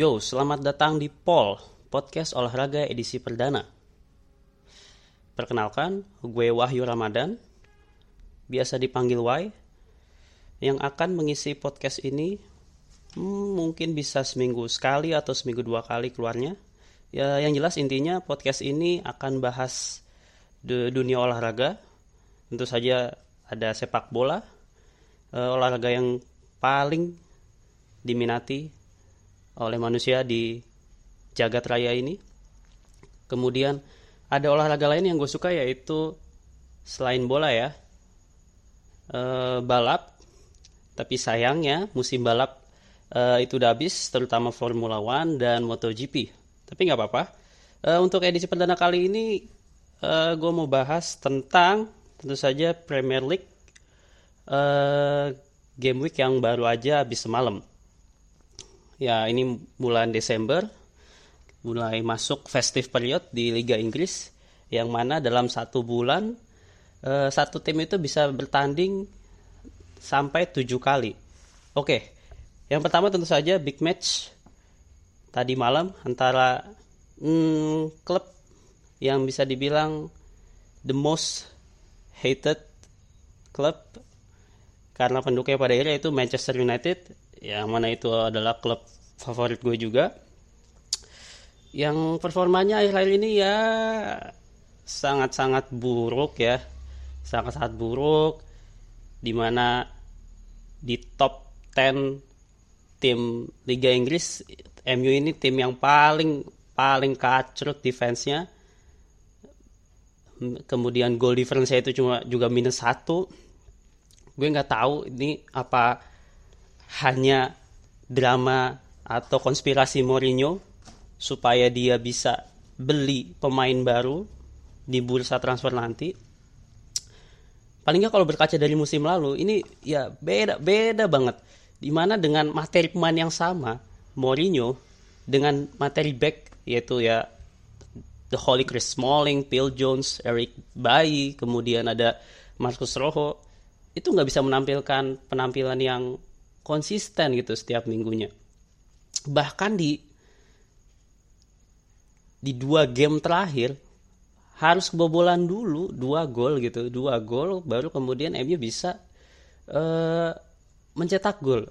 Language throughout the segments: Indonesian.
Yo, selamat datang di POL, podcast olahraga edisi perdana. Perkenalkan, gue Wahyu Ramadan, biasa dipanggil Y, yang akan mengisi podcast ini hmm, mungkin bisa seminggu sekali atau seminggu dua kali keluarnya. Ya, yang jelas intinya podcast ini akan bahas dunia olahraga. Tentu saja ada sepak bola, uh, olahraga yang paling diminati oleh manusia di jagat raya ini. Kemudian ada olahraga lain yang gue suka yaitu selain bola ya, uh, balap. Tapi sayangnya musim balap uh, itu udah habis, terutama Formula One dan MotoGP. Tapi nggak apa-apa. Uh, untuk edisi perdana kali ini uh, gue mau bahas tentang tentu saja Premier League uh, game week yang baru aja habis semalam. Ya ini bulan Desember mulai masuk festive period di Liga Inggris yang mana dalam satu bulan uh, satu tim itu bisa bertanding sampai tujuh kali. Oke, yang pertama tentu saja big match tadi malam antara hmm, klub yang bisa dibilang the most hated club karena pendukungnya pada akhirnya itu Manchester United yang mana itu adalah klub favorit gue juga. Yang performanya akhir-akhir ini ya sangat-sangat buruk ya. Sangat-sangat buruk di mana di top 10 tim Liga Inggris MU ini tim yang paling paling kacrut defense-nya. Kemudian goal difference itu cuma juga minus satu. Gue nggak tahu ini apa hanya drama atau konspirasi Mourinho supaya dia bisa beli pemain baru di bursa transfer nanti. Paling nggak kalau berkaca dari musim lalu ini ya beda beda banget. Di mana dengan materi pemain yang sama Mourinho dengan materi back yaitu ya The Holy Chris Smalling, Phil Jones, Eric Bayi, kemudian ada Marcus Rojo, itu nggak bisa menampilkan penampilan yang konsisten gitu setiap minggunya. Bahkan di di dua game terakhir harus kebobolan dulu dua gol gitu, dua gol baru kemudian MU bisa uh, mencetak gol.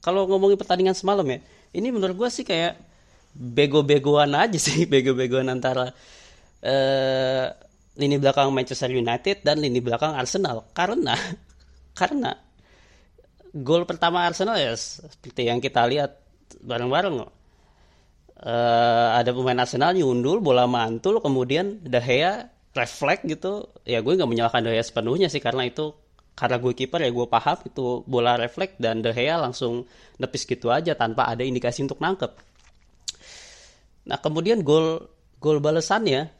Kalau ngomongin pertandingan semalam ya, ini menurut gue sih kayak bego-begoan aja sih bego-begoan antara uh, lini belakang Manchester United dan lini belakang Arsenal karena karena gol pertama Arsenal ya seperti yang kita lihat bareng-bareng uh, ada pemain Arsenal nyundul bola mantul kemudian De Gea refleks gitu. Ya gue nggak menyalahkan De Gea sepenuhnya sih karena itu karena gue kiper ya gue paham itu bola refleks dan De Gea langsung nepis gitu aja tanpa ada indikasi untuk nangkep. Nah kemudian gol gol balasannya,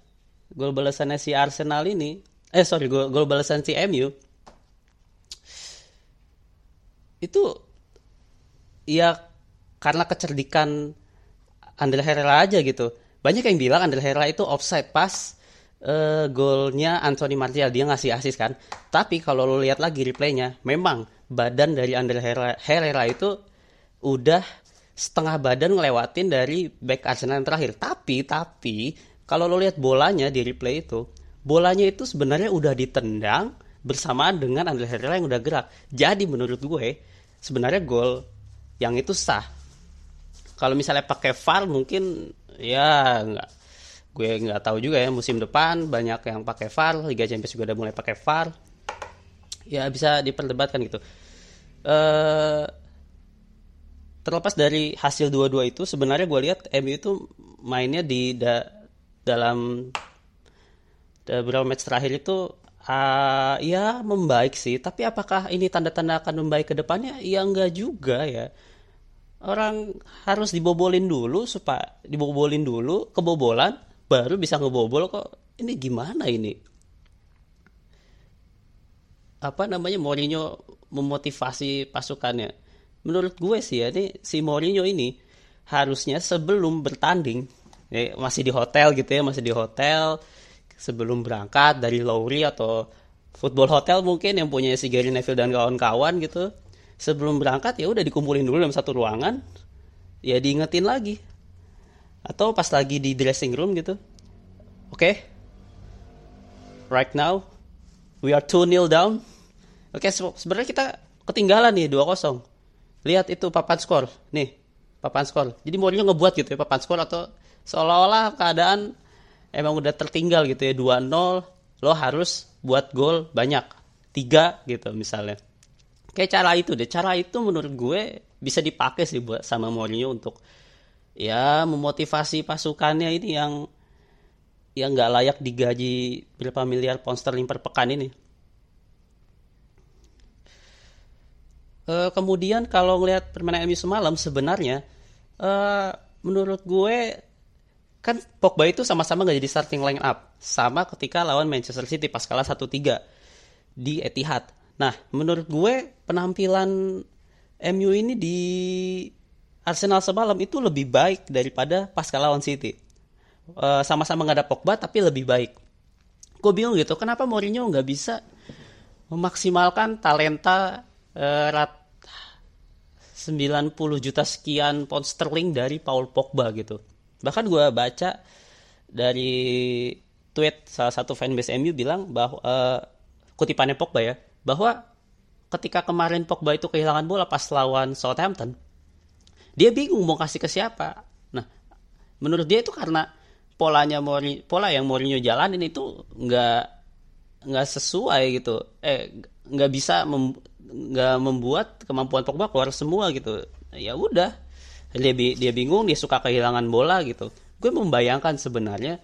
gol balasannya si Arsenal ini, eh sorry gol gol balasan si MU itu ya karena kecerdikan Andel Herrera aja gitu. Banyak yang bilang Andel Herrera itu offside pas uh, golnya Anthony Martial dia ngasih asis kan. Tapi kalau lo lihat lagi replaynya, memang badan dari Andel Herrera, Herrera itu udah setengah badan ngelewatin dari back Arsenal yang terakhir. Tapi tapi kalau lo lihat bolanya di replay itu, bolanya itu sebenarnya udah ditendang bersamaan dengan Andre Herrera yang udah gerak. Jadi menurut gue sebenarnya gol yang itu sah. Kalau misalnya pakai VAR mungkin ya nggak. Gue nggak tahu juga ya musim depan banyak yang pakai VAR Liga Champions juga udah mulai pakai VAR. Ya bisa diperdebatkan gitu. Eh terlepas dari hasil dua-dua itu sebenarnya gue lihat MU itu mainnya di da dalam beberapa match terakhir itu uh, ya membaik sih. Tapi apakah ini tanda-tanda akan membaik ke depannya? Ya enggak juga ya. Orang harus dibobolin dulu supaya dibobolin dulu kebobolan baru bisa ngebobol kok. Ini gimana ini? Apa namanya Mourinho memotivasi pasukannya? Menurut gue sih ya ini si Mourinho ini harusnya sebelum bertanding ya, masih di hotel gitu ya masih di hotel sebelum berangkat dari Lowry atau football hotel mungkin yang punya si Gary Neville dan kawan-kawan gitu. Sebelum berangkat ya udah dikumpulin dulu dalam satu ruangan. Ya diingetin lagi. Atau pas lagi di dressing room gitu. Oke. Okay, right now we are 2 nil down. Oke okay, sebenarnya kita ketinggalan nih 2-0 lihat itu papan skor. Nih papan skor. Jadi Mourinho ngebuat gitu ya papan skor atau seolah-olah keadaan emang udah tertinggal gitu ya 2-0 lo harus buat gol banyak. Tiga gitu misalnya. Kayak cara itu deh. Cara itu menurut gue bisa dipakai sih buat sama Mourinho untuk ya memotivasi pasukannya ini yang yang nggak layak digaji berapa miliar pound sterling per pekan ini. E, kemudian kalau ngelihat permainan MU semalam sebenarnya e, menurut gue kan Pogba itu sama-sama nggak jadi starting line up sama ketika lawan Manchester City pas kalah 1-3 di Etihad. Nah, menurut gue penampilan MU ini di Arsenal semalam itu lebih baik daripada pas lawan City. Uh, sama-sama nggak ada Pogba tapi lebih baik. Gue bingung gitu, kenapa Mourinho nggak bisa memaksimalkan talenta uh, rat 90 juta sekian pound sterling dari Paul Pogba gitu. Bahkan gue baca dari tweet salah satu fanbase MU bilang bahwa uh, kutipannya Pogba ya, bahwa ketika kemarin Pogba itu kehilangan bola pas lawan Southampton, dia bingung mau kasih ke siapa. Nah, menurut dia itu karena polanya Mourinho, pola yang Mourinho jalanin itu nggak nggak sesuai gitu. Eh, nggak bisa mem, nggak membuat kemampuan Pogba keluar semua gitu. Ya udah, dia dia bingung, dia suka kehilangan bola gitu. Gue membayangkan sebenarnya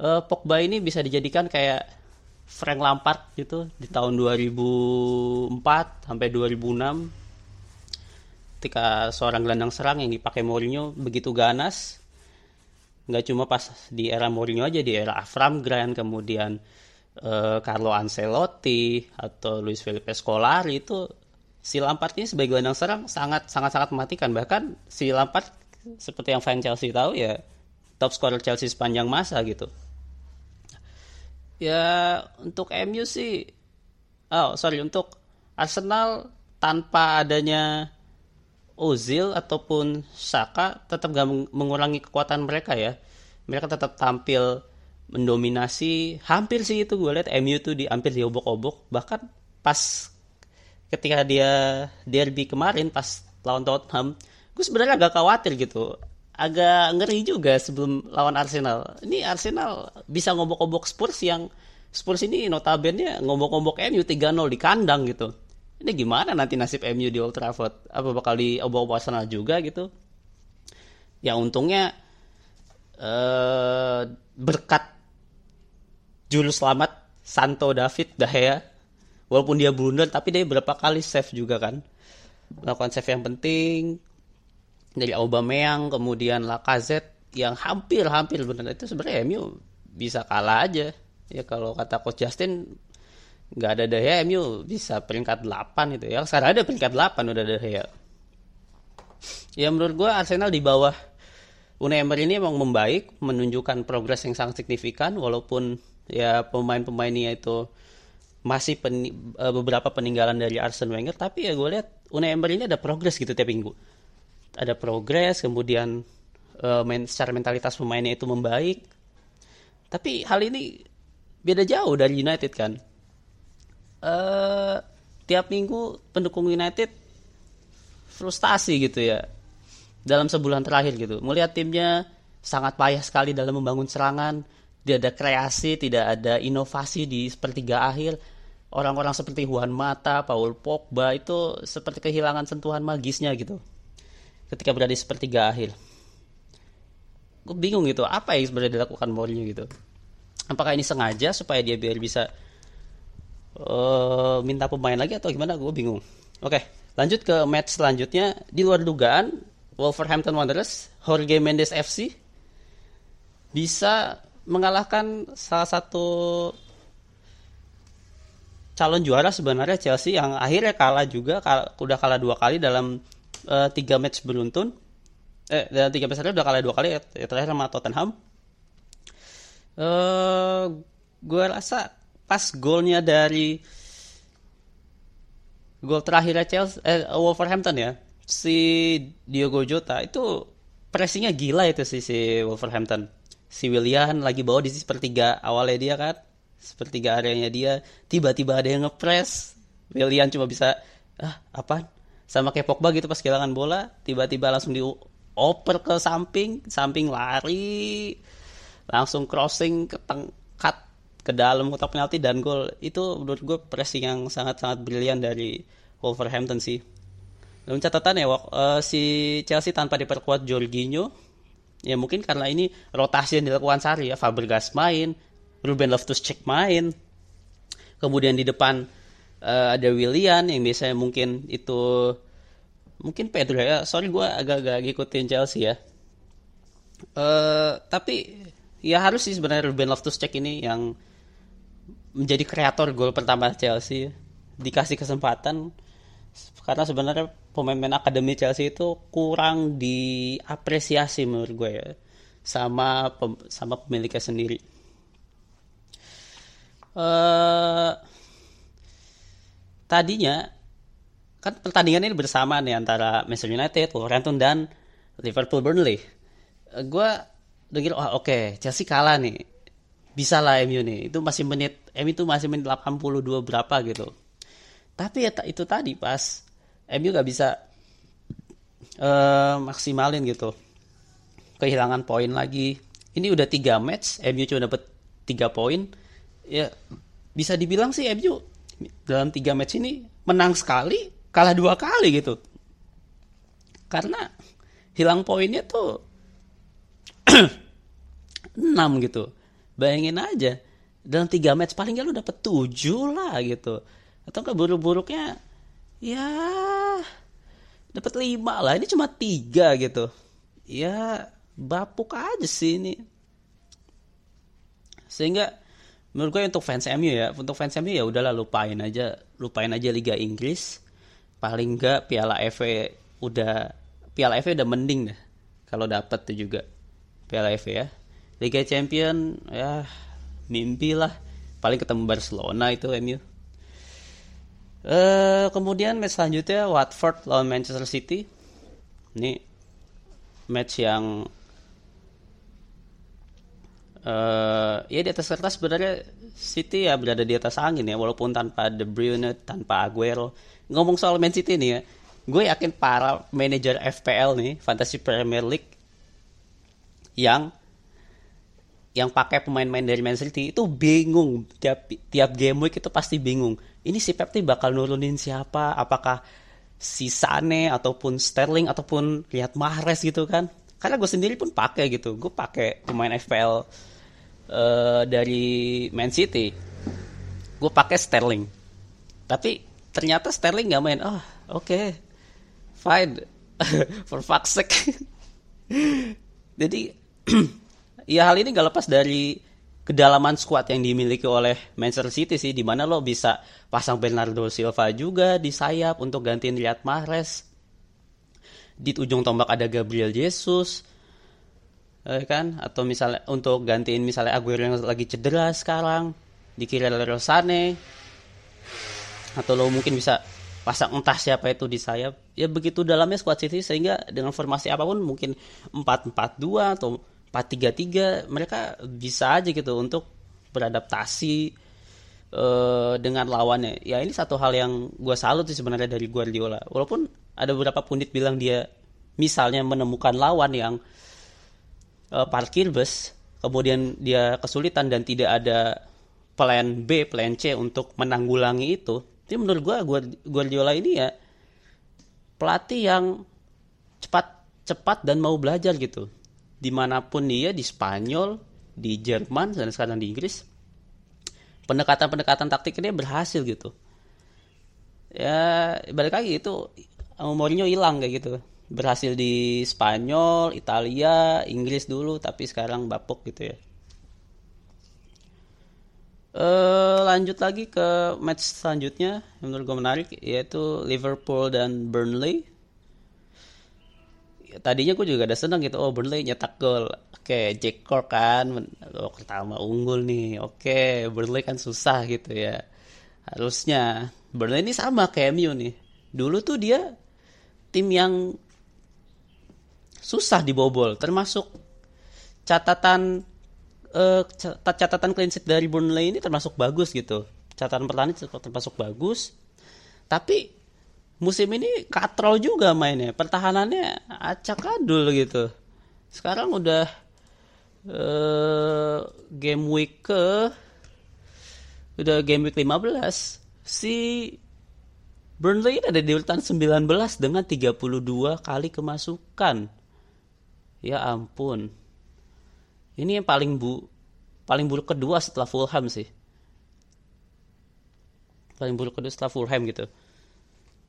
uh, Pogba ini bisa dijadikan kayak Frank Lampard gitu di tahun 2004 sampai 2006 ketika seorang gelandang serang yang dipakai Mourinho begitu ganas nggak cuma pas di era Mourinho aja di era Avram Grant kemudian uh, Carlo Ancelotti atau Luis Felipe Scolari itu si Lampard ini sebagai gelandang serang sangat sangat sangat mematikan. Bahkan si Lampard seperti yang fans Chelsea tahu ya top scorer Chelsea sepanjang masa gitu. Ya untuk MU sih oh sorry untuk Arsenal tanpa adanya Ozil ataupun Saka tetap gak mengurangi kekuatan mereka ya. Mereka tetap tampil mendominasi. Hampir sih itu gue lihat MU tuh di hampir diobok-obok bahkan pas ketika dia derby kemarin pas lawan Tottenham gue sebenarnya agak khawatir gitu agak ngeri juga sebelum lawan Arsenal. Ini Arsenal bisa ngobok-ngobok Spurs yang Spurs ini notabene ngobok-ngobok MU 3-0 di kandang gitu. Ini gimana nanti nasib MU di Old Trafford? Apa bakal di obok Arsenal juga gitu? Ya untungnya eh, berkat juru selamat Santo David Dahea walaupun dia blunder tapi dia berapa kali save juga kan. Melakukan save yang penting dari Aubameyang kemudian Lacazette yang hampir-hampir benar itu sebenarnya MU bisa kalah aja. Ya kalau kata coach Justin nggak ada Gea MU bisa peringkat 8 itu. Ya sekarang ada peringkat 8 udah De Gea. Ya menurut gue Arsenal di bawah Unai Emery ini emang membaik menunjukkan progres yang sangat signifikan walaupun ya pemain-pemainnya itu masih pen, eh, beberapa peninggalan dari Arsene Wenger tapi ya gue lihat Unai Emery ini ada progres gitu tiap minggu. Ada progres kemudian uh, main secara mentalitas pemainnya itu membaik. Tapi hal ini beda jauh dari United kan? Uh, tiap minggu pendukung United frustasi gitu ya dalam sebulan terakhir gitu. Melihat timnya sangat payah sekali dalam membangun serangan tidak ada kreasi tidak ada inovasi di sepertiga akhir. Orang-orang seperti Juan Mata, Paul Pogba itu seperti kehilangan sentuhan magisnya gitu. Ketika berada di sepertiga akhir. Gue bingung gitu apa yang sebenarnya dilakukan Mourinho gitu. Apakah ini sengaja supaya dia biar bisa uh, minta pemain lagi atau gimana? Gue bingung. Oke lanjut ke match selanjutnya. Di luar dugaan Wolverhampton Wanderers Jorge Mendes FC bisa mengalahkan salah satu calon juara sebenarnya Chelsea yang akhirnya kalah juga kal udah kalah dua kali dalam uh, tiga match beruntun. Eh dalam tiga match udah kalah dua kali ya, terakhir sama Tottenham. Uh, gue rasa pas golnya dari gol terakhirnya Chelsea eh, Wolverhampton ya si Diogo Jota itu pressingnya gila itu sih si Wolverhampton si Willian lagi bawa di sepertiga awalnya dia kan? Sepertiga areanya dia. Tiba-tiba ada yang ngepres Willian cuma bisa ah apa sama kayak Pogba gitu pas kehilangan bola tiba-tiba langsung dioper ke samping samping lari langsung crossing ke tengkat ke dalam kotak penalti dan gol. Itu menurut gue pressing yang sangat-sangat brilian dari Wolverhampton sih. Dalam catatan ya uh, si Chelsea tanpa diperkuat Jorginho ya mungkin karena ini rotasi yang dilakukan Sari ya. Fabregas main Ruben Loftus-Cheek main. Kemudian di depan uh, ada Willian yang biasanya mungkin itu mungkin Pedro ya. Sorry gue agak-agak ngikutin Chelsea ya. Uh, tapi ya harus sih sebenarnya Ruben Loftus-Cheek ini yang menjadi kreator gol pertama Chelsea dikasih kesempatan karena sebenarnya pemain-pemain akademi Chelsea itu kurang diapresiasi menurut gue ya sama sama pemiliknya sendiri. Uh, tadinya kan pertandingan ini bersama nih antara Manchester United, Wolverhampton dan Liverpool Burnley. Uh, gue dengar oh, oke okay, Chelsea kalah nih. Bisa lah MU nih. Itu masih menit MU itu masih menit 82 berapa gitu. Tapi ya itu tadi pas MU gak bisa uh, maksimalin gitu. Kehilangan poin lagi. Ini udah tiga match, MU cuma dapet tiga poin. Ya bisa dibilang sih MU dalam tiga match ini menang sekali, kalah dua kali gitu. Karena hilang poinnya tuh 6 gitu. Bayangin aja, dalam tiga match paling gak lu dapet tujuh lah gitu. Atau keburuk-buruknya ya dapat lima lah. Ini cuma tiga gitu. Ya bapuk aja sih ini. Sehingga menurut gue untuk fans MU ya untuk fans MU ya udahlah lupain aja lupain aja Liga Inggris paling enggak Piala FA udah Piala FA udah mending deh kalau dapat tuh juga Piala FA ya Liga Champion ya mimpi lah paling ketemu Barcelona itu MU uh, kemudian match selanjutnya Watford lawan Manchester City. Ini match yang uh, ya di atas kertas sebenarnya City ya berada di atas angin ya walaupun tanpa De Bruyne tanpa Aguero. Ngomong soal Man City nih ya gue yakin para manajer FPL nih Fantasy Premier League yang yang pakai pemain-pemain dari Man City itu bingung. Tiap tiap game week itu pasti bingung ini si Pep nih bakal nurunin siapa? Apakah si Sane ataupun Sterling ataupun lihat Mahrez gitu kan? Karena gue sendiri pun pakai gitu. Gue pakai pemain FPL uh, eh, dari Man City. Gue pakai Sterling. Tapi ternyata Sterling nggak main. Oh oke. Okay. fine. For fuck's sake. Jadi ya hal ini gak lepas dari kedalaman squad yang dimiliki oleh Manchester City sih di mana lo bisa pasang Bernardo Silva juga di sayap untuk gantiin Riyad Mahrez. Di ujung tombak ada Gabriel Jesus eh, kan? Atau misalnya untuk gantiin misalnya Aguero yang lagi cedera sekarang dikira Leroy Sane atau lo mungkin bisa pasang entah siapa itu di sayap. Ya begitu dalamnya squad City sehingga dengan formasi apa pun mungkin 4-4-2 atau 4-3-3 mereka bisa aja gitu untuk beradaptasi uh, dengan lawannya ya ini satu hal yang gue salut sih sebenarnya dari Guardiola walaupun ada beberapa pundit bilang dia misalnya menemukan lawan yang uh, parkir bus kemudian dia kesulitan dan tidak ada plan B, plan C untuk menanggulangi itu. Jadi menurut gue Guardiola ini ya pelatih yang cepat cepat dan mau belajar gitu. Di mana pun dia di Spanyol, di Jerman dan sekarang di Inggris, pendekatan-pendekatan taktik ini berhasil gitu. Ya balik lagi itu Mourinho hilang kayak gitu berhasil di Spanyol, Italia, Inggris dulu tapi sekarang bapuk gitu ya. Uh, lanjut lagi ke match selanjutnya yang menurut gue menarik yaitu Liverpool dan Burnley. Tadinya gue juga ada seneng gitu, oh Burnley nyetak gol. Oke, Jack Cork kan oh, pertama unggul nih. Oke, Burnley kan susah gitu ya. Harusnya Burnley ini sama kayak MU nih. Dulu tuh dia tim yang susah dibobol termasuk catatan uh, catatan clean sheet dari Burnley ini termasuk bagus gitu catatan pertahanan termasuk bagus tapi musim ini katrol juga mainnya. Pertahanannya acak adul gitu. Sekarang udah uh, game week ke udah game week 15 si Burnley ada di urutan 19 dengan 32 kali kemasukan. Ya ampun. Ini yang paling bu paling buruk kedua setelah Fulham sih. Paling buruk kedua setelah Fulham gitu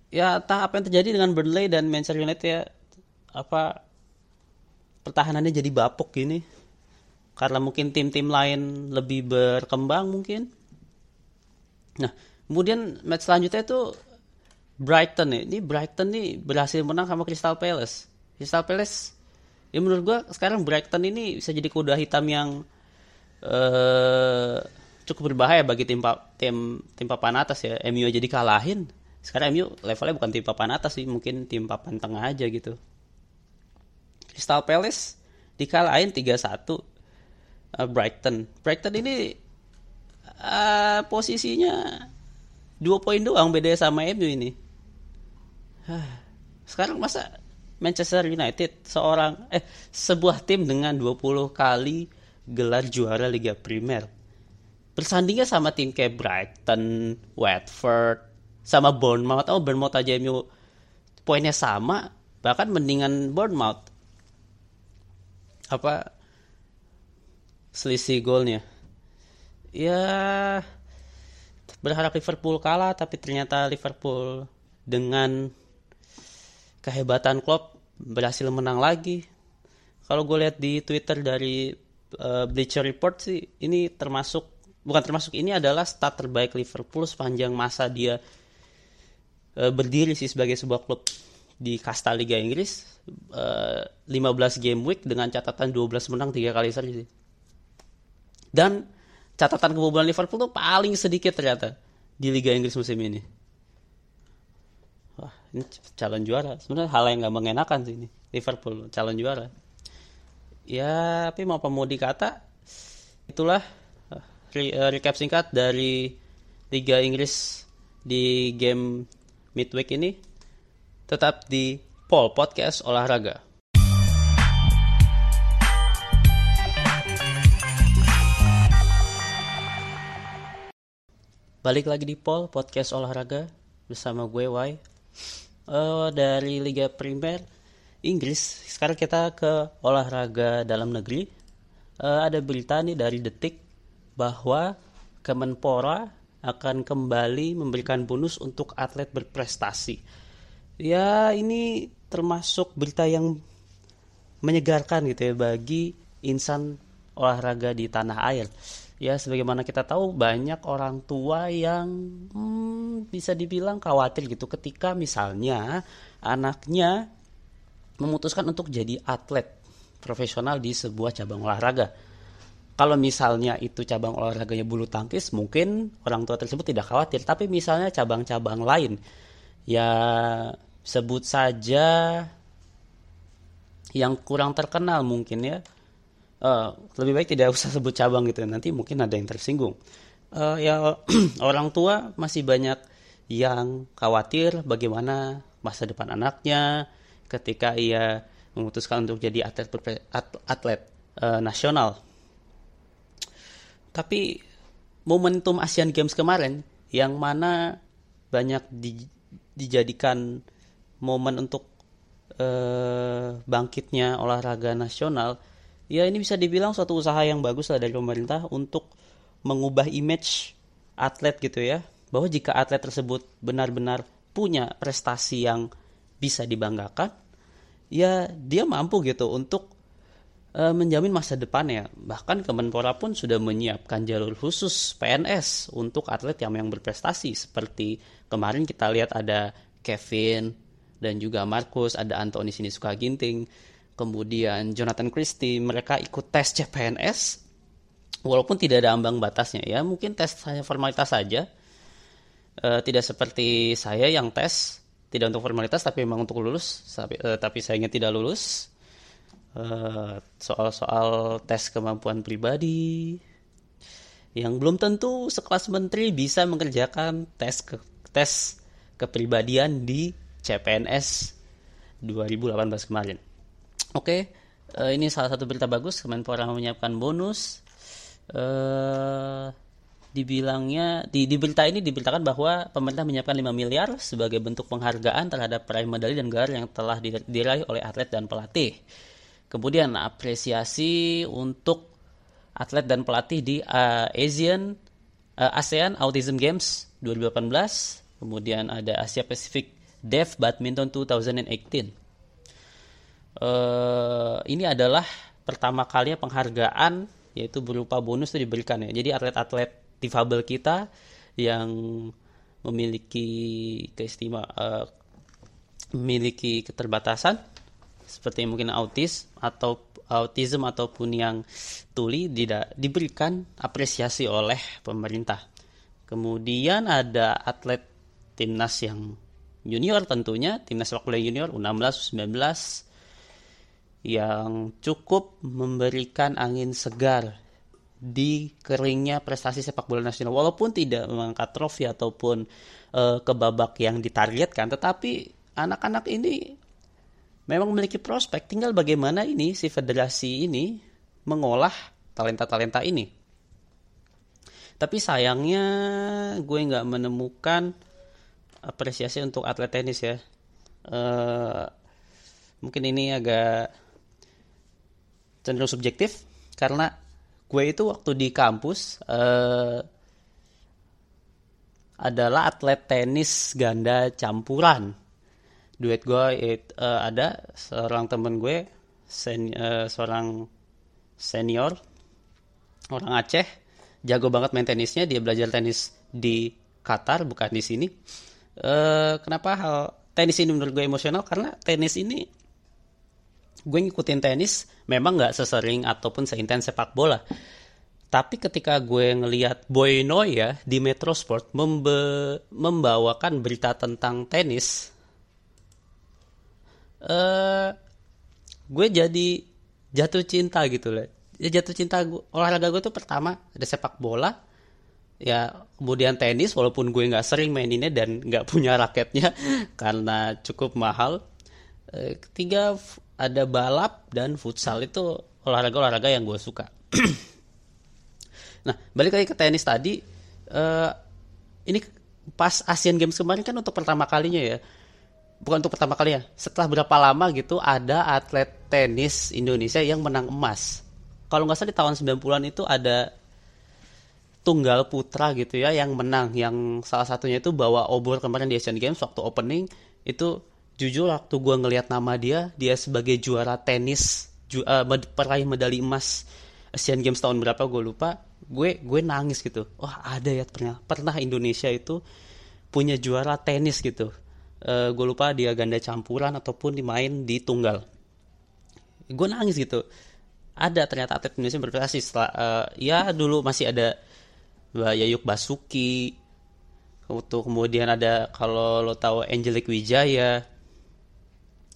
ya entah apa yang terjadi dengan Burnley dan Manchester United ya apa pertahanannya jadi bapuk gini karena mungkin tim-tim lain lebih berkembang mungkin Nah, kemudian match selanjutnya itu Brighton nih. Ini Brighton nih berhasil menang sama Crystal Palace. Crystal Palace ya menurut gua sekarang Brighton ini bisa jadi kuda hitam yang uh, cukup berbahaya bagi tim tim tim papan atas ya. MU jadi kalahin. Sekarang MU levelnya bukan tim papan atas sih, mungkin tim papan tengah aja gitu. Crystal Palace dikalahin 3-1 uh, Brighton. Brighton ini uh, posisinya dua poin doang beda sama MU ini. Sekarang masa Manchester United seorang eh sebuah tim dengan 20 kali gelar juara Liga Primer. Bersandingnya sama tim kayak Brighton, Watford, sama Bournemouth. Oh, Bournemouth aja MU poinnya sama, bahkan mendingan Bournemouth. Apa selisih golnya? ya berharap Liverpool kalah tapi ternyata Liverpool dengan kehebatan Klopp berhasil menang lagi. Kalau gue lihat di Twitter dari uh, Bleacher Report sih ini termasuk bukan termasuk ini adalah stat terbaik Liverpool sepanjang masa dia uh, berdiri sih sebagai sebuah klub di kasta Liga Inggris uh, eh, 15 game week dengan catatan 12 menang 3 kali seri sih. Dan catatan kebobolan Liverpool tuh paling sedikit ternyata di Liga Inggris musim ini. Wah, ini calon juara. Sebenarnya hal yang gak mengenakan sih ini. Liverpool calon juara. Ya, tapi mau apa mau dikata, itulah uh, recap singkat dari Liga Inggris di game midweek ini. Tetap di Paul Podcast Olahraga. Balik lagi di Pol podcast olahraga bersama gue Y. Uh, dari Liga Primer Inggris. Sekarang kita ke olahraga dalam negeri. Uh, ada berita nih dari Detik bahwa Kemenpora akan kembali memberikan bonus untuk atlet berprestasi. Ya, ini termasuk berita yang menyegarkan gitu ya bagi insan olahraga di tanah air ya sebagaimana kita tahu banyak orang tua yang hmm, bisa dibilang khawatir gitu ketika misalnya anaknya memutuskan untuk jadi atlet profesional di sebuah cabang olahraga. Kalau misalnya itu cabang olahraganya bulu tangkis, mungkin orang tua tersebut tidak khawatir. Tapi misalnya cabang-cabang lain, ya sebut saja yang kurang terkenal mungkin ya, uh, lebih baik tidak usah sebut cabang gitu nanti mungkin ada yang tersinggung. Uh, ya orang tua masih banyak yang khawatir bagaimana masa depan anaknya ketika ia memutuskan untuk jadi atlet atlet uh, nasional tapi momentum Asian Games kemarin yang mana banyak di, dijadikan momen untuk uh, bangkitnya olahraga nasional ya ini bisa dibilang suatu usaha yang bagus lah dari pemerintah untuk mengubah image atlet gitu ya. Bahwa jika atlet tersebut benar-benar punya prestasi yang bisa dibanggakan ya dia mampu gitu untuk e, menjamin masa depannya bahkan Kemenpora pun sudah menyiapkan jalur khusus PNS untuk atlet yang yang berprestasi. Seperti kemarin kita lihat ada Kevin dan juga Markus ada Antoni Sinisuka Ginting kemudian Jonathan Christie. Mereka ikut tes CPNS walaupun tidak ada ambang batasnya ya. Mungkin tes hanya formalitas saja. E, tidak seperti saya yang tes tidak untuk formalitas tapi memang untuk lulus. Tapi, e, tapi sayangnya tidak lulus soal-soal tes kemampuan pribadi yang belum tentu sekelas menteri bisa mengerjakan tes ke, tes kepribadian di CPNS 2018 kemarin. Oke, uh, ini salah satu berita bagus. Kemenpora menyiapkan bonus. Uh, dibilangnya di, di berita ini diberitakan bahwa pemerintah menyiapkan 5 miliar sebagai bentuk penghargaan terhadap peraih medali dan gelar yang telah diraih oleh atlet dan pelatih. Kemudian apresiasi untuk atlet dan pelatih di uh, Asian uh, ASEAN Autism Games 2018. Kemudian ada Asia Pacific Deaf Badminton 2018 uh, ini adalah pertama kalinya penghargaan yaitu berupa bonus itu diberikan ya. Jadi atlet-atlet difabel kita yang memiliki keistima uh, memiliki keterbatasan seperti mungkin autis atau autism ataupun yang tuli tidak diberikan apresiasi oleh pemerintah. Kemudian ada atlet timnas yang junior tentunya, timnas sepak bola junior U16, U19, yang cukup memberikan angin segar di keringnya prestasi sepak bola nasional walaupun tidak mengangkat trofi ataupun uh, ke babak yang ditargetkan tetapi anak-anak ini memang memiliki prospek. Tinggal bagaimana ini si federasi ini mengolah talenta-talenta ini. Tapi sayangnya gue nggak menemukan apresiasi untuk atlet tenis ya. Uh, mungkin ini agak cenderung subjektif karena gue itu waktu di kampus uh, adalah atlet tenis ganda campuran. Duet gue it, uh, ada seorang temen gue sen, uh, seorang senior orang Aceh jago banget main tenisnya dia belajar tenis di Qatar bukan di sini. Uh, kenapa hal tenis ini menurut gue emosional karena tenis ini gue ngikutin tenis memang nggak sesering ataupun seintens sepak bola. Tapi ketika gue ngelihat Boy ya di Metro Sport membawakan berita tentang tenis, uh, gue jadi jatuh cinta gitu loh. Ya jatuh cinta gue, olahraga gue tuh pertama ada sepak bola, ya kemudian tenis walaupun gue nggak sering maininnya dan nggak punya raketnya karena cukup mahal. Uh, ketiga ada balap dan futsal itu olahraga-olahraga yang gue suka. nah, balik lagi ke tenis tadi, uh, ini pas Asian Games kemarin kan untuk pertama kalinya ya, bukan untuk pertama kali ya, setelah berapa lama gitu ada atlet tenis Indonesia yang menang emas. Kalau nggak salah di tahun 90-an itu ada tunggal putra gitu ya yang menang, yang salah satunya itu bawa obor kemarin di Asian Games waktu opening. Itu jujur waktu gue ngelihat nama dia dia sebagai juara tenis ju, uh, peraih medali emas Asian Games tahun berapa gue lupa. Gue gue nangis gitu. Wah ada ya pernah pernah Indonesia itu punya juara tenis gitu uh, gue lupa dia ganda campuran ataupun dimain di tunggal gue nangis gitu ada ternyata atlet Indonesia berprestasi setelah uh, ya dulu masih ada Mbak Yayuk Basuki kemudian ada kalau lo tahu Angelic Wijaya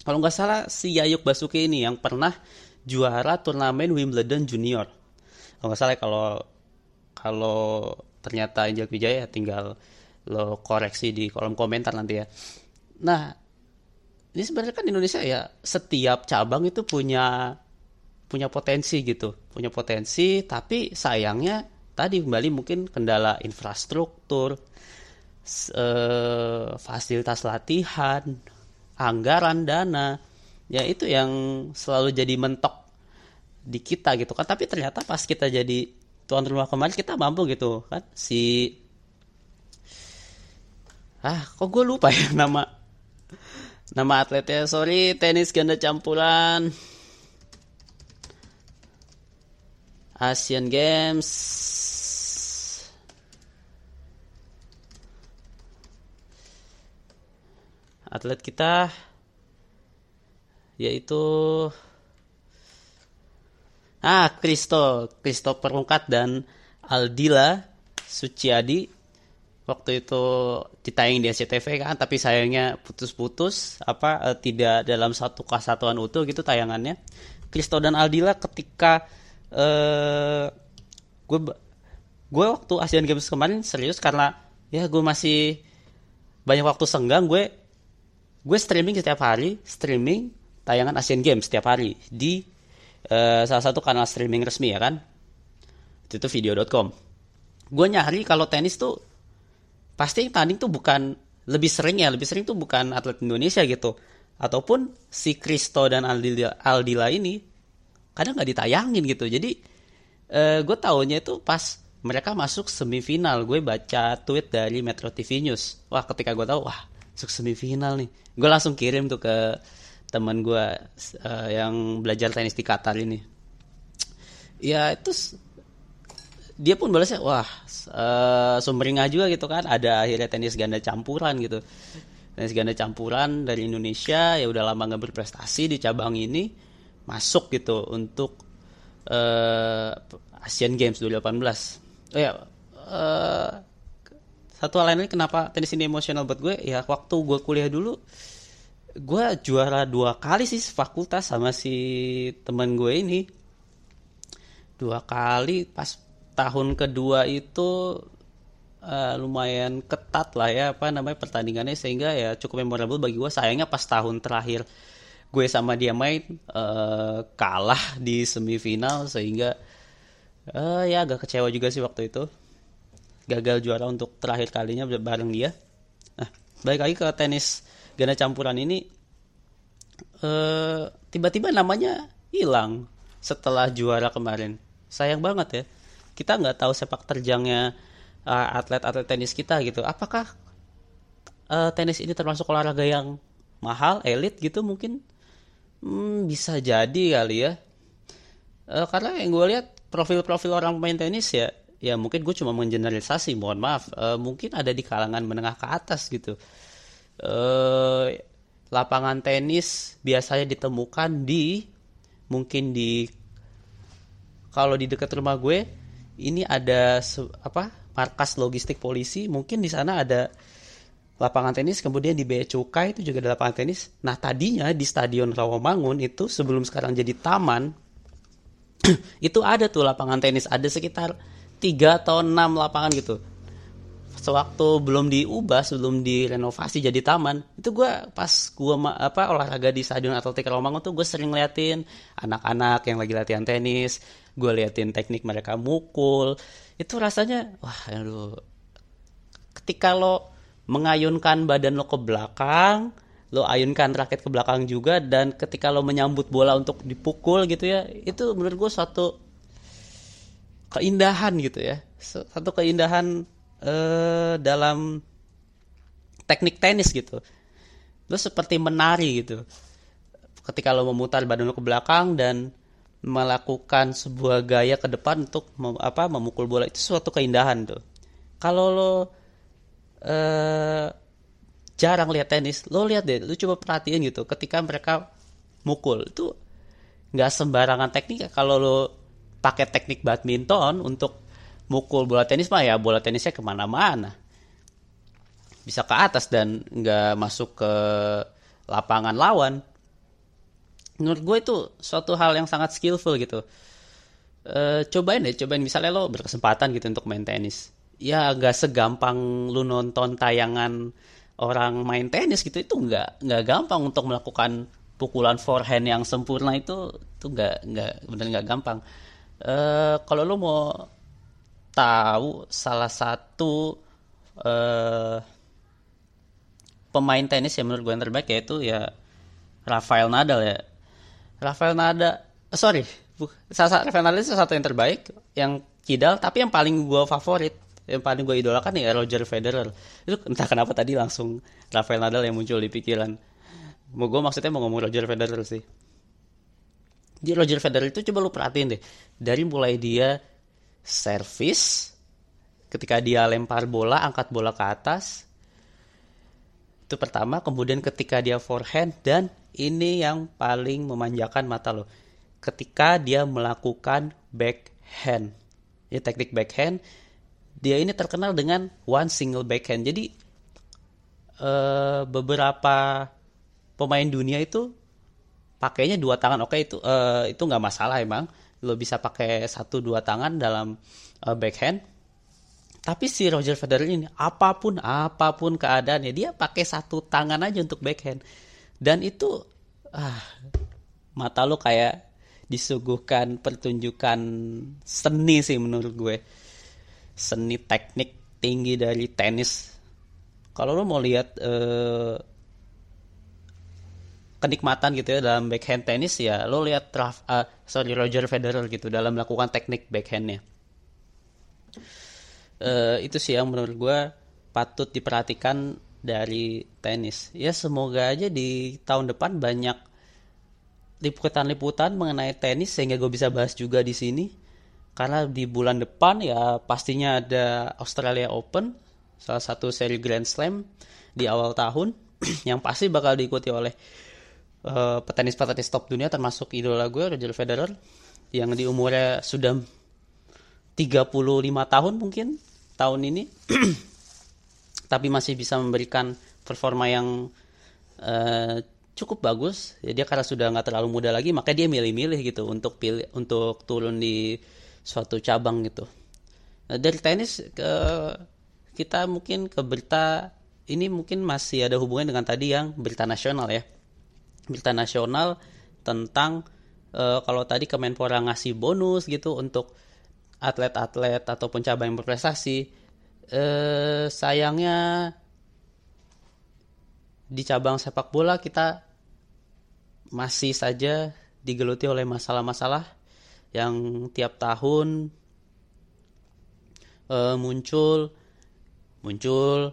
kalau nggak salah si Yayuk Basuki ini yang pernah juara turnamen Wimbledon Junior. Kalau nggak salah kalau kalau ternyata Angel Wijaya tinggal lo koreksi di kolom komentar nanti ya. Nah, ini sebenarnya kan Indonesia ya setiap cabang itu punya punya potensi gitu, punya potensi tapi sayangnya tadi kembali mungkin kendala infrastruktur, eh, fasilitas latihan, anggaran dana ya itu yang selalu jadi mentok di kita gitu kan. Tapi ternyata pas kita jadi tuan rumah kemarin kita mampu gitu kan. Si ah kok gue lupa ya nama nama atletnya sorry tenis ganda campuran. Asian Games. Atlet kita yaitu ah Kristo Kristo Perungkat dan Aldila Suciadi waktu itu ditayang di SCTV kan tapi sayangnya putus-putus apa eh, tidak dalam satu kesatuan utuh gitu tayangannya. Kristo dan Aldila ketika uh, gue gue waktu Asian Games kemarin serius karena ya gue masih banyak waktu senggang gue gue streaming setiap hari streaming tayangan Asian Games setiap hari di uh, salah satu kanal streaming resmi ya kan? Itu, itu video.com gue nyari kalau tenis tuh pasti yang tanding tuh bukan lebih sering ya lebih sering tuh bukan atlet Indonesia gitu. Ataupun si Kristo dan Aldila, Aldila ini kadang nggak ditayangin gitu. Jadi uh, gue taunya itu pas mereka masuk semifinal. Gue baca tweet dari Metro TV News. Wah ketika gue tahu wah masuk semifinal nih. Gue langsung kirim tuh ke teman gue uh, yang belajar tenis di Qatar ini. Ya itu dia pun balasnya wah uh, sumringah juga gitu kan. Ada akhirnya tenis ganda campuran gitu. Tenis ganda campuran dari Indonesia ya udah lama nggak berprestasi di cabang ini masuk gitu untuk uh, Asian Games 2018 oh ya uh, satu hal lain kenapa tenis ini emosional buat gue? Ya waktu gue kuliah dulu gue juara dua kali sih fakultas sama si teman gue ini. Dua kali pas tahun kedua itu uh, lumayan ketat lah ya apa namanya pertandingannya sehingga ya cukup memorable bagi gue sayangnya pas tahun terakhir gue sama dia main uh, kalah di semifinal sehingga uh, ya agak kecewa juga sih waktu itu. Gagal juara untuk terakhir kalinya bareng dia. Nah balik lagi ke tenis ganda campuran ini tiba-tiba uh, namanya hilang setelah juara kemarin. Sayang banget ya kita nggak tahu sepak terjangnya uh, atlet-atlet tenis kita gitu. Apakah uh, tenis ini termasuk olahraga yang mahal elit gitu mungkin? Hmm, bisa jadi kali ya. Uh, karena yang gue lihat profil-profil orang pemain tenis ya ya mungkin gue cuma menggeneralisasi mohon maaf. Uh, mungkin ada di kalangan menengah ke atas gitu. Uh, lapangan tenis biasanya ditemukan di mungkin di kalau di dekat rumah gue ini ada apa markas logistik polisi. Mungkin di sana ada lapangan tenis kemudian di Bea Cukai itu juga ada lapangan tenis. Nah tadinya di stadion Rawamangun itu sebelum sekarang jadi taman itu ada tuh lapangan tenis. Ada sekitar 3 atau 6 lapangan gitu sewaktu belum diubah sebelum direnovasi jadi taman itu gue pas gue apa olahraga di stadion atletik Rawamangun tuh gue sering ngeliatin anak-anak yang lagi latihan tenis gue liatin teknik mereka mukul. Itu rasanya wah aduh. Ketika lo mengayunkan badan lo ke belakang lo ayunkan raket ke belakang juga dan ketika lo menyambut bola untuk dipukul gitu ya itu menurut gue suatu keindahan gitu ya. Satu keindahan eh, dalam teknik tenis gitu lo seperti menari gitu ketika lo memutar badan lo ke belakang dan melakukan sebuah gaya ke depan untuk mem, apa memukul bola itu suatu keindahan tuh. Kalau lo eh, jarang lihat tenis, lo lihat deh, lo coba perhatiin gitu. Ketika mereka mukul itu nggak sembarangan teknik. Kalau lo pakai teknik badminton untuk mukul bola tenis mah ya bola tenisnya ke mana-mana, bisa ke atas dan nggak masuk ke lapangan lawan. Menurut gue itu suatu hal yang sangat skillful gitu. E, cobain deh cobain. Misalnya lo berkesempatan gitu untuk main tenis. Ya gak segampang lu nonton tayangan orang main tenis gitu itu nggak nggak gampang untuk melakukan pukulan forehand yang sempurna itu itu nggak nggak benar nggak gampang. E, kalau lo mau tahu salah satu e, pemain tenis yang menurut gue yang terbaik yaitu ya Rafael Nadal ya. Rafael Nada oh, sorry salah Rafael Nadal itu salah satu yang terbaik yang kidal tapi yang paling gue favorit yang paling gue idolakan ya Roger Federer. Itu entah kenapa tadi langsung Rafael Nadal yang muncul di pikiran. Mau gue maksudnya mau ngomong Roger Federer sih. Di Roger Federer itu coba lu perhatiin deh dari mulai dia servis ketika dia lempar bola angkat bola ke atas itu pertama. Kemudian ketika dia forehand dan ini yang paling memanjakan mata lo. Ketika dia melakukan backhand. Ya teknik backhand dia ini terkenal dengan one single backhand. Jadi uh, beberapa pemain dunia itu pakainya dua tangan. Oke itu uh, itu nggak masalah emang lo bisa pakai satu dua tangan dalam uh, backhand. Tapi si Roger Federer ini apa pun apa pun keadaannya dia pakai satu tangan aja untuk backhand. Dan itu ah mata lo kayak disuguhkan pertunjukan seni sih menurut gue. Seni teknik tinggi dari tenis. Kalau lo mau lihat uh, kenikmatan gitu ya dalam backhand tenis ya lo lihat uh, sorry Roger Federer gitu dalam melakukan teknik backhandnya. Uh, itu sih yang menurut gue patut diperhatikan dari tenis. Ya semoga aja di tahun depan banyak liputan-liputan mengenai tenis sehingga gue bisa bahas juga di sini. Karena di bulan depan ya pastinya ada Australia Open salah satu seri Grand Slam di awal tahun. Yang pasti bakal diikuti oleh uh, petenis-petenis top dunia termasuk idola gue Roger Federer yang di umurnya sudah 35 tahun mungkin tahun ini. Tapi masih bisa memberikan performa yang uh, cukup bagus. Ya dia karena sudah nggak terlalu muda lagi maka dia milih-milih gitu untuk pilih untuk turun di suatu cabang gitu. Nah, dari tenis ke kita mungkin ke berita ini mungkin masih ada hubungan dengan tadi yang berita nasional ya berita nasional tentang uh, kalau tadi Kemenpora ngasih bonus gitu untuk atlet-atlet ataupun cabang yang berprestasi uh, sayangnya di cabang sepak bola kita masih saja digeluti oleh masalah-masalah yang tiap tahun uh, muncul muncul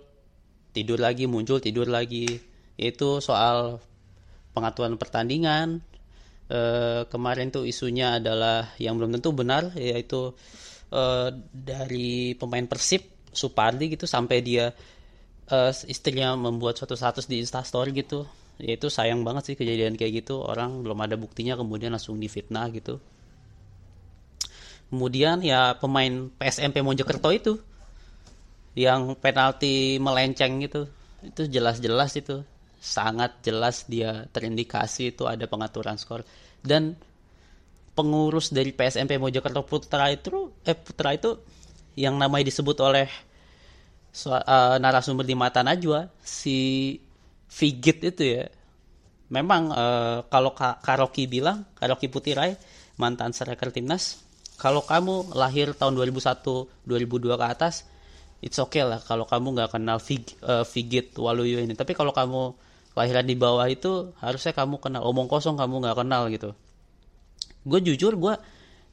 tidur lagi muncul tidur lagi. Itu soal pengaturan pertandingan. E, kemarin tuh isunya adalah yang belum tentu benar yaitu e, dari pemain Persib Supardi gitu sampai dia e, istrinya membuat suatu status di Instastory gitu. Yaitu sayang banget sih kejadian kayak gitu. Orang belum ada buktinya kemudian langsung difitnah gitu. Kemudian ya pemain PSMP Mojokerto itu yang penalti melenceng gitu itu jelas-jelas itu sangat jelas dia terindikasi itu ada pengaturan skor. Dan pengurus dari PSMP Mojokerto Putra itu eh Putra itu yang namanya disebut oleh uh, narasumber di mata Najwa si Figit itu ya. Memang uh, kalau Ka Karoki bilang Karoki Putirai mantan striker timnas kalau kamu lahir tahun 2001 2002 ke atas it's okay lah kalau kamu nggak kenal Fig, uh, Figit Waluyo ini. Tapi kalau kamu lahiran di bawah itu harusnya kamu kenal. Omong kosong kamu nggak kenal gitu. Gue jujur gue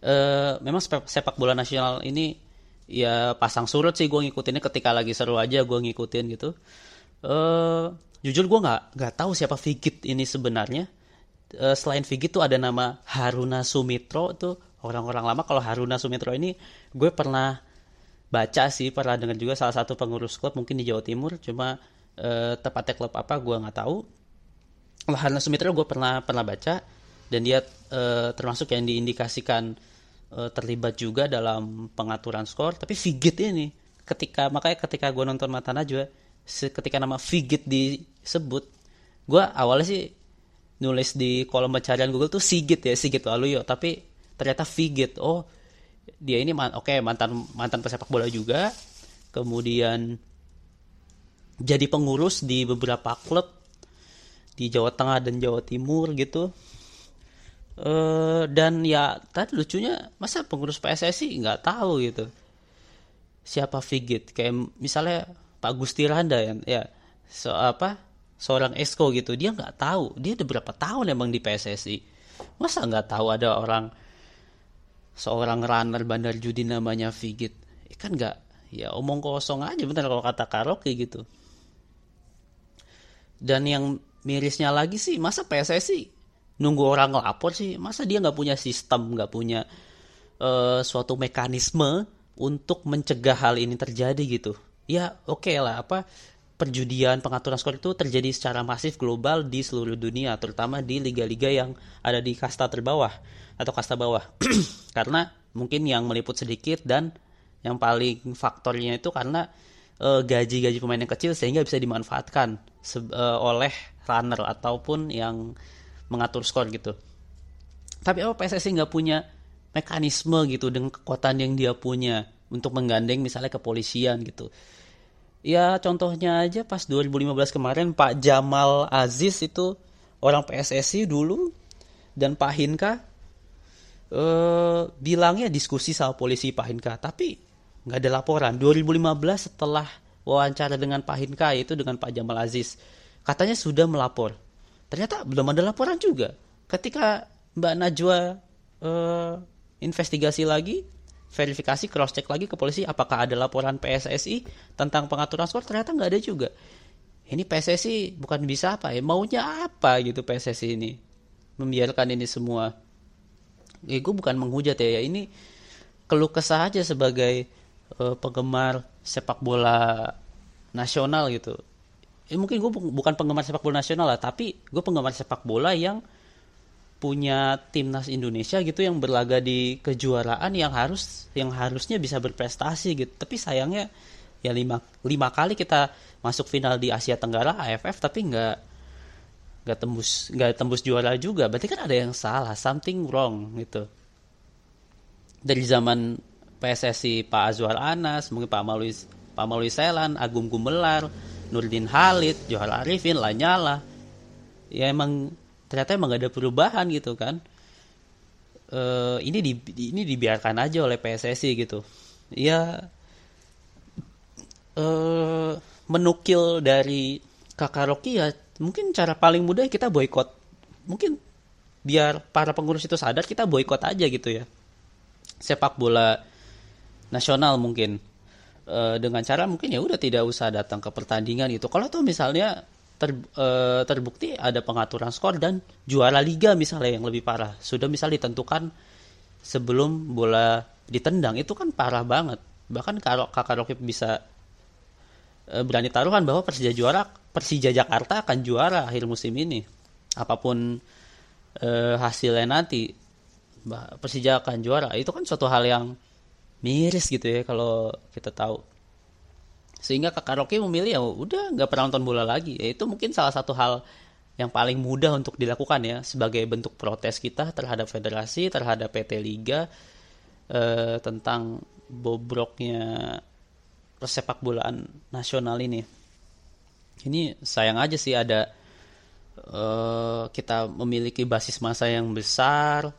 uh, memang sepak bola nasional ini ya pasang surut sih gue ngikutinnya. Ketika lagi seru aja gue ngikutin gitu. Uh, jujur gue nggak nggak tahu siapa Figit ini sebenarnya. Uh, selain Figit tuh ada nama Haruna Sumitro tuh. Orang-orang lama kalau Haruna Sumitro ini gue pernah baca sih pernah dengar juga salah satu pengurus klub mungkin di Jawa Timur. Cuma uh, tepatnya klub apa gue nggak tahu. Wahana Sumitra gue pernah pernah baca dan dia uh, termasuk yang diindikasikan uh, terlibat juga dalam pengaturan skor tapi Figit ini ketika makanya ketika gue nonton Mata Najwa ketika nama Figit disebut gue awalnya sih nulis di kolom pencarian Google tuh Sigit ya Sigit Waluyo tapi ternyata Figit oh dia ini man, oke okay, mantan mantan pesepak bola juga. Kemudian jadi pengurus di beberapa klub di Jawa Tengah dan Jawa Timur gitu. Uh, dan ya tadi lucunya masa pengurus PSSI nggak tahu gitu. Siapa Figit kayak misalnya Pak Gusti Randa ya, ya so apa seorang esko gitu. Dia nggak tahu. Dia udah berapa tahun emang di PSSI masa nggak tahu ada orang seorang runner bandar judi namanya Figit ya kan nggak ya omong kosong aja bener kalau kata karaoke gitu dan yang mirisnya lagi sih, masa PSSI nunggu orang lapor sih? Masa dia nggak punya sistem, nggak punya uh, suatu mekanisme untuk mencegah hal ini terjadi gitu? Ya oke okay lah, apa perjudian pengaturan skor itu terjadi secara masif global di seluruh dunia, terutama di liga-liga yang ada di kasta terbawah atau kasta bawah. karena mungkin yang meliput sedikit dan yang paling faktornya itu karena uh, gaji-gaji pemain yang kecil sehingga bisa dimanfaatkan uh, oleh runner ataupun yang mengatur skor gitu. Tapi apa PSSI nggak punya mekanisme gitu dengan kekuatan yang dia punya untuk menggandeng misalnya kepolisian gitu. Ya contohnya aja pas 2015 kemarin Pak Jamal Aziz itu orang PSSI dulu dan Pak Hinka eh, bilangnya diskusi sama polisi Pak Hinka tapi nggak ada laporan. 2015 setelah wawancara dengan Pak Hinka itu dengan Pak Jamal Aziz katanya sudah melapor. Ternyata belum ada laporan juga. Ketika Mbak Najwa eh, investigasi lagi verifikasi cross check lagi ke polisi apakah ada laporan PSSI tentang pengaturan skor ternyata nggak ada juga. Ini PSSI bukan bisa apa ya? Maunya apa gitu PSSI ini? Membiarkan ini semua. Ya gue bukan menghujat ya, ya ini keluh kesah aja sebagai uh, penggemar sepak bola nasional gitu. Ya, mungkin gue bukan penggemar sepak bola nasional lah tapi gue penggemar sepak bola yang punya timnas Indonesia gitu yang berlaga di kejuaraan yang harus yang harusnya bisa berprestasi gitu. Tapi sayangnya ya lima lima kali kita masuk final di Asia Tenggara AFF tapi nggak nggak tembus nggak tembus juara juga. Berarti kan ada yang salah something wrong gitu. Dari zaman PSSI Pak Azwar Anas mungkin Pak Malui Pak Malui Selan Agung Gumelar Nurdin Halid Johar Arifin Lanyala ya emang ternyata emang gak ada perubahan gitu kan. E, ini di ini dibiarkan aja oleh PSSI gitu. Ya e, menukil dari kakak Rocky ya mungkin cara paling mudah kita boykot. Mungkin biar para pengurus itu sadar kita boykot aja gitu ya. Sepak bola nasional mungkin. E, dengan cara mungkin ya udah tidak usah datang ke pertandingan gitu kalau tuh misalnya ter, e, terbukti ada pengaturan skor dan juara liga misalnya yang lebih parah. Sudah misalnya ditentukan sebelum bola ditendang itu kan parah banget. Bahkan kalau kakak Rocky bisa e, berani taruhan bahwa Persija juara Persija Jakarta akan juara akhir musim ini. Apa pun e, hasilnya nanti Persija akan juara. Itu kan suatu hal yang miris gitu ya kalau kita tahu. Sehingga kakak Rocky memilih ya udah nggak pernah nonton bola lagi. Ya itu mungkin salah satu hal yang paling mudah untuk dilakukan ya sebagai bentuk protes kita terhadap federasi terhadap PT Liga eh, tentang bobroknya persepak bolaan nasional ini. Ini sayang aja sih ada eh, kita memiliki basis masa yang besar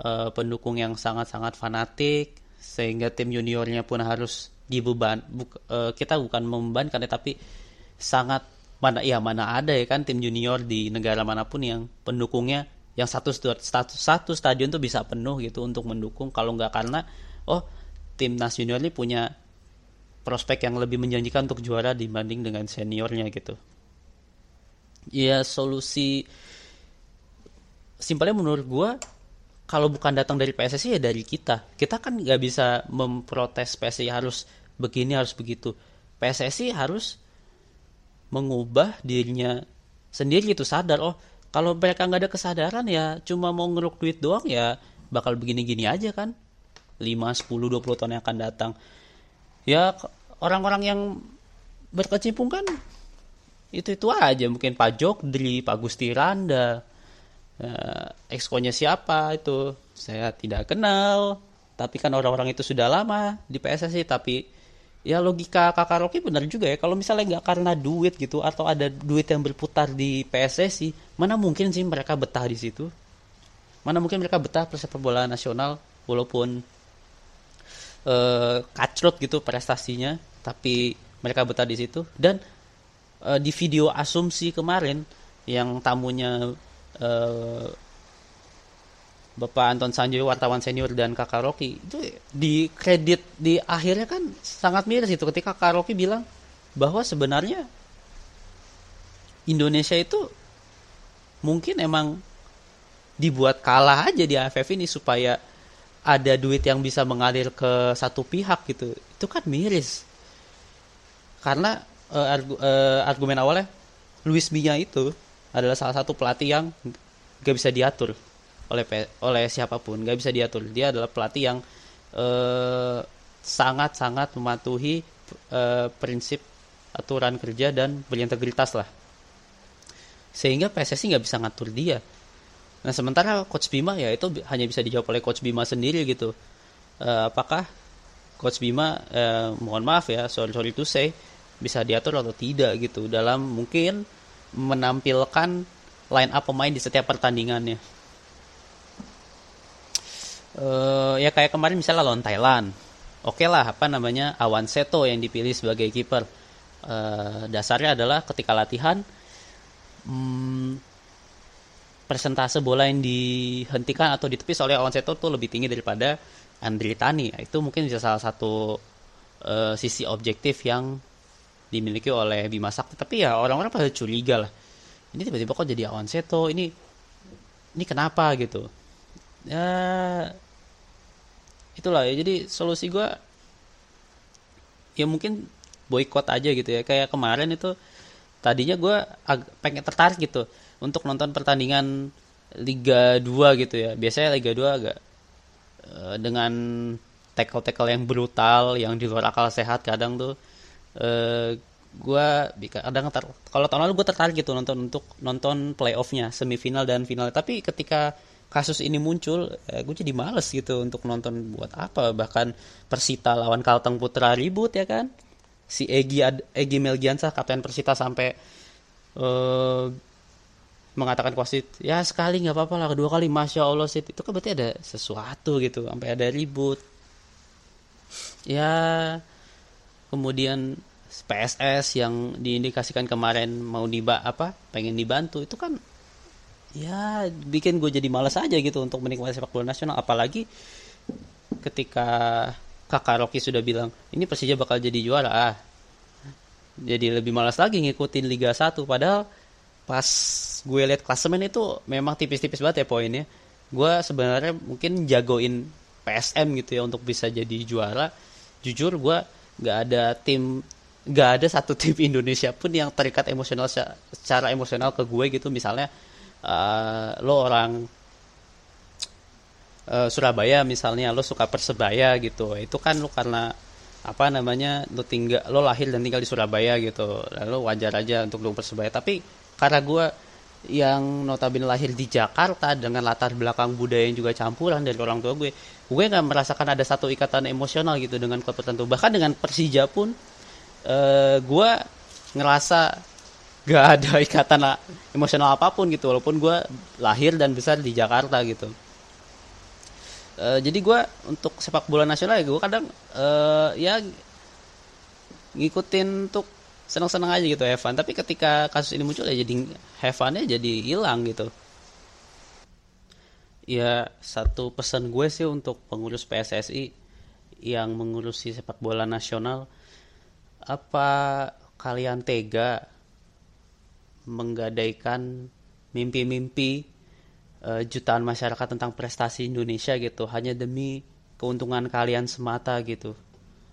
eh, pendukung yang sangat-sangat fanatik sehingga tim juniornya pun harus dibeban. Buk, uh, kita bukan membebankan ya tapi sangat mana ya mana ada ya kan tim junior di negara mana pun yang pendukungnya yang satu satu satu stadion tuh bisa penuh gitu untuk mendukung. Kalau nggak karena oh timnas junior ini punya prospek yang lebih menjanjikan untuk juara dibanding dengan seniornya gitu. Ya solusi simpelnya menurut gue kalau bukan datang dari PSSI ya dari kita. Kita kan nggak bisa memprotes PSSI harus begini harus begitu. PSSI harus mengubah dirinya sendiri itu sadar. Oh kalau mereka nggak ada kesadaran ya cuma mau ngeruk duit doang ya bakal begini-gini aja kan. 5, 10, 20 tahun yang akan datang. Ya orang-orang yang berkecimpung kan itu-itu aja. Mungkin Pak Jokdri, Pak Gusti Randa uh, exco-nya siapa itu? Saya tidak kenal. Tapi kan orang-orang itu sudah lama di PSSI tapi ya logika kakak Rocky benar juga ya. Kalau misalnya nggak karena duit gitu atau ada duit yang berputar di PSSI mana mungkin sih mereka betah di situ? Mana mungkin mereka betah persepak bola nasional walaupun uh, kacrut gitu prestasinya tapi mereka betah di situ. Dan uh, di video asumsi kemarin yang tamunya uh, Bapak Anton Sanjoyo wartawan senior dan Kakak Rocky itu di kredit di akhirnya kan sangat miris itu ketika Kakak Rocky bilang bahwa sebenarnya Indonesia itu mungkin emang dibuat kalah aja di AFF ini supaya ada duit yang bisa mengalir ke satu pihak gitu. Itu kan miris. Karena uh, argu, uh, argumen awalnya Luis Mia itu adalah salah satu pelatih yang gak bisa diatur oleh oleh siapa pun nggak bisa diatur. Dia adalah pelatih yang sangat sangat sangat mematuhi uh, prinsip aturan kerja dan berintegritas lah. Sehingga PSSI nggak bisa ngatur dia. Nah sementara coach Bima ya itu hanya bisa dijawab oleh coach Bima sendiri gitu. Uh, apakah coach Bima uh, mohon maaf ya sorry sorry to say bisa diatur atau tidak gitu. Dalam mungkin menampilkan line up pemain di setiap pertandingannya. Uh, ya kayak kemarin misalnya lawan Thailand. Oke okay lah apa namanya Awan Seto yang dipilih sebagai kiper. Uh, dasarnya adalah ketika latihan hmm, persentase bola yang dihentikan atau ditepis oleh Awan Seto tuh lebih tinggi daripada Andri Tani itu mungkin bisa salah satu uh, sisi objektif yang dimiliki oleh Bima Sakti tapi ya orang-orang pada curiga lah. Ini tiba-tiba kok jadi Awan Seto? Ini ini kenapa gitu? Ya itulah ya. Jadi solusi gue ya mungkin boykot aja gitu ya. Kayak kemarin itu tadinya gue pengen tertarik gitu untuk nonton pertandingan Liga 2 gitu ya. Biasanya Liga 2 agak uh, dengan tackle-tackle yang brutal yang di luar akal sehat kadang tuh uh, gue kadang kalau tahun lalu gue tertarik gitu nonton untuk nonton playoffnya semifinal dan final. Tapi ketika kasus ini muncul eh, gue jadi males gitu untuk nonton buat apa. Bahkan Persita lawan Kalteng Putra ribut ya kan? Si Egi Egi Melgiansa kapten Persita sampai uh, mengatakan wasit ya sekali nggak apa-apa lah kedua kali masya Allah sih itu kan berarti ada sesuatu gitu sampai ada ribut. Ya kemudian PSS yang diindikasikan kemarin mau diba apa pengen dibantu itu kan ya bikin gue jadi malas aja gitu untuk menikmati sepak bola nasional. Apalagi ketika kakak Rocky sudah bilang ini Persija bakal jadi juara ah. Jadi lebih malas lagi ngikutin Liga 1 padahal pas gue lihat klasemen itu memang tipis-tipis banget ya poinnya. Gue sebenarnya mungkin jagoin PSM gitu ya untuk bisa jadi juara. Jujur gue nggak ada tim nggak ada satu tim Indonesia pun yang terikat emosional secara emosional ke gue gitu. Misalnya uh, lo orang uh, Surabaya misalnya lo suka persebaya gitu. Itu kan lo karena apa namanya lo tinggal lo lahir dan tinggal di Surabaya gitu. Lalu wajar aja untuk lo persebaya. Tapi karena gue yang notabene lahir di Jakarta dengan latar belakang budaya yang juga campuran dari orang tua gue. Gue nggak merasakan ada satu ikatan emosional gitu dengan klub tertentu. Bahkan dengan Persija pun uh, gue ngerasa gak ada ikatan emosional apa pun gitu walaupun gue lahir dan besar di Jakarta gitu. Uh, jadi gue untuk sepak bola nasional ya gue kadang uh, ya ngikutin untuk senang-senang aja gitu Evan. Tapi ketika kasus ini muncul ya jadi Evannya jadi hilang gitu. Ya satu pesan gue sih untuk pengurus PSSI yang mengurusi sepak bola nasional apa kalian tega menggadaikan mimpi-mimpi uh, jutaan masyarakat tentang prestasi Indonesia gitu? Hanya demi keuntungan kalian semata gitu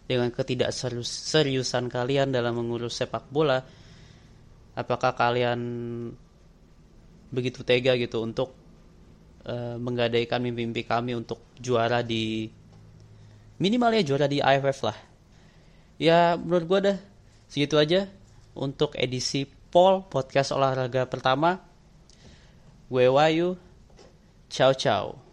dengan ketidakseriusan kalian dalam mengurus sepak bola apakah kalian begitu tega gitu untuk uh, menggadaikan mimpi-mimpi kami untuk juara di minimal ya juara di AFF lah ya menurut gue dah segitu aja untuk edisi Paul podcast olahraga pertama. Gue Wayu. Ciao ciao.